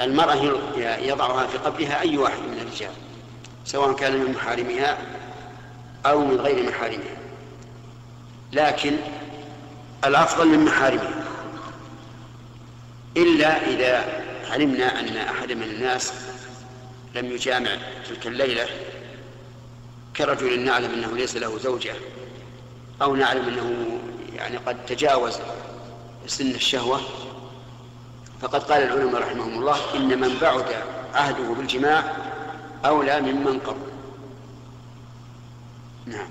المرأة يضعها في قبلها أي واحد من الرجال سواء كان من محارمها أو من غير محارمها. لكن الأفضل من محارمها. إلا إذا علمنا أن أحد من الناس لم يجامع تلك الليلة كرجل نعلم أنه ليس له زوجة أو نعلم أنه يعني قد تجاوز سن الشهوة فقد قال العلماء رحمهم الله إن من بعد عهده بالجماع أولى ممن قبل. نعم.